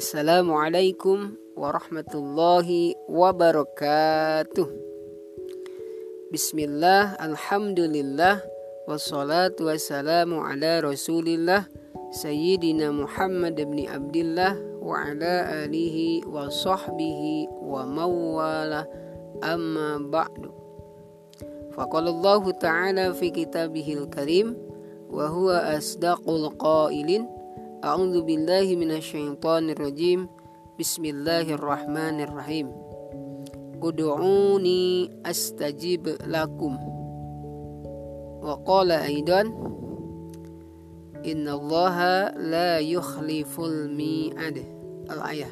Assalamualaikum warahmatullahi wabarakatuh. Bismillah, Alhamdulillah Wassalatu wassalamu ala rasulillah Sayyidina Muhammad bin Abdullah Wa ala alihi wa sahbihi wa mawala Amma ba'du. Faqalallahu ta'ala fi kitabihil karim Wa asdaqul qailin A'udzu billahi minasyaitonir rajim. Bismillahirrahmanirrahim. Ud'uni astajib lakum. Wa qala aidan Innallaha la yukhliful mi'ad. Al-ayah.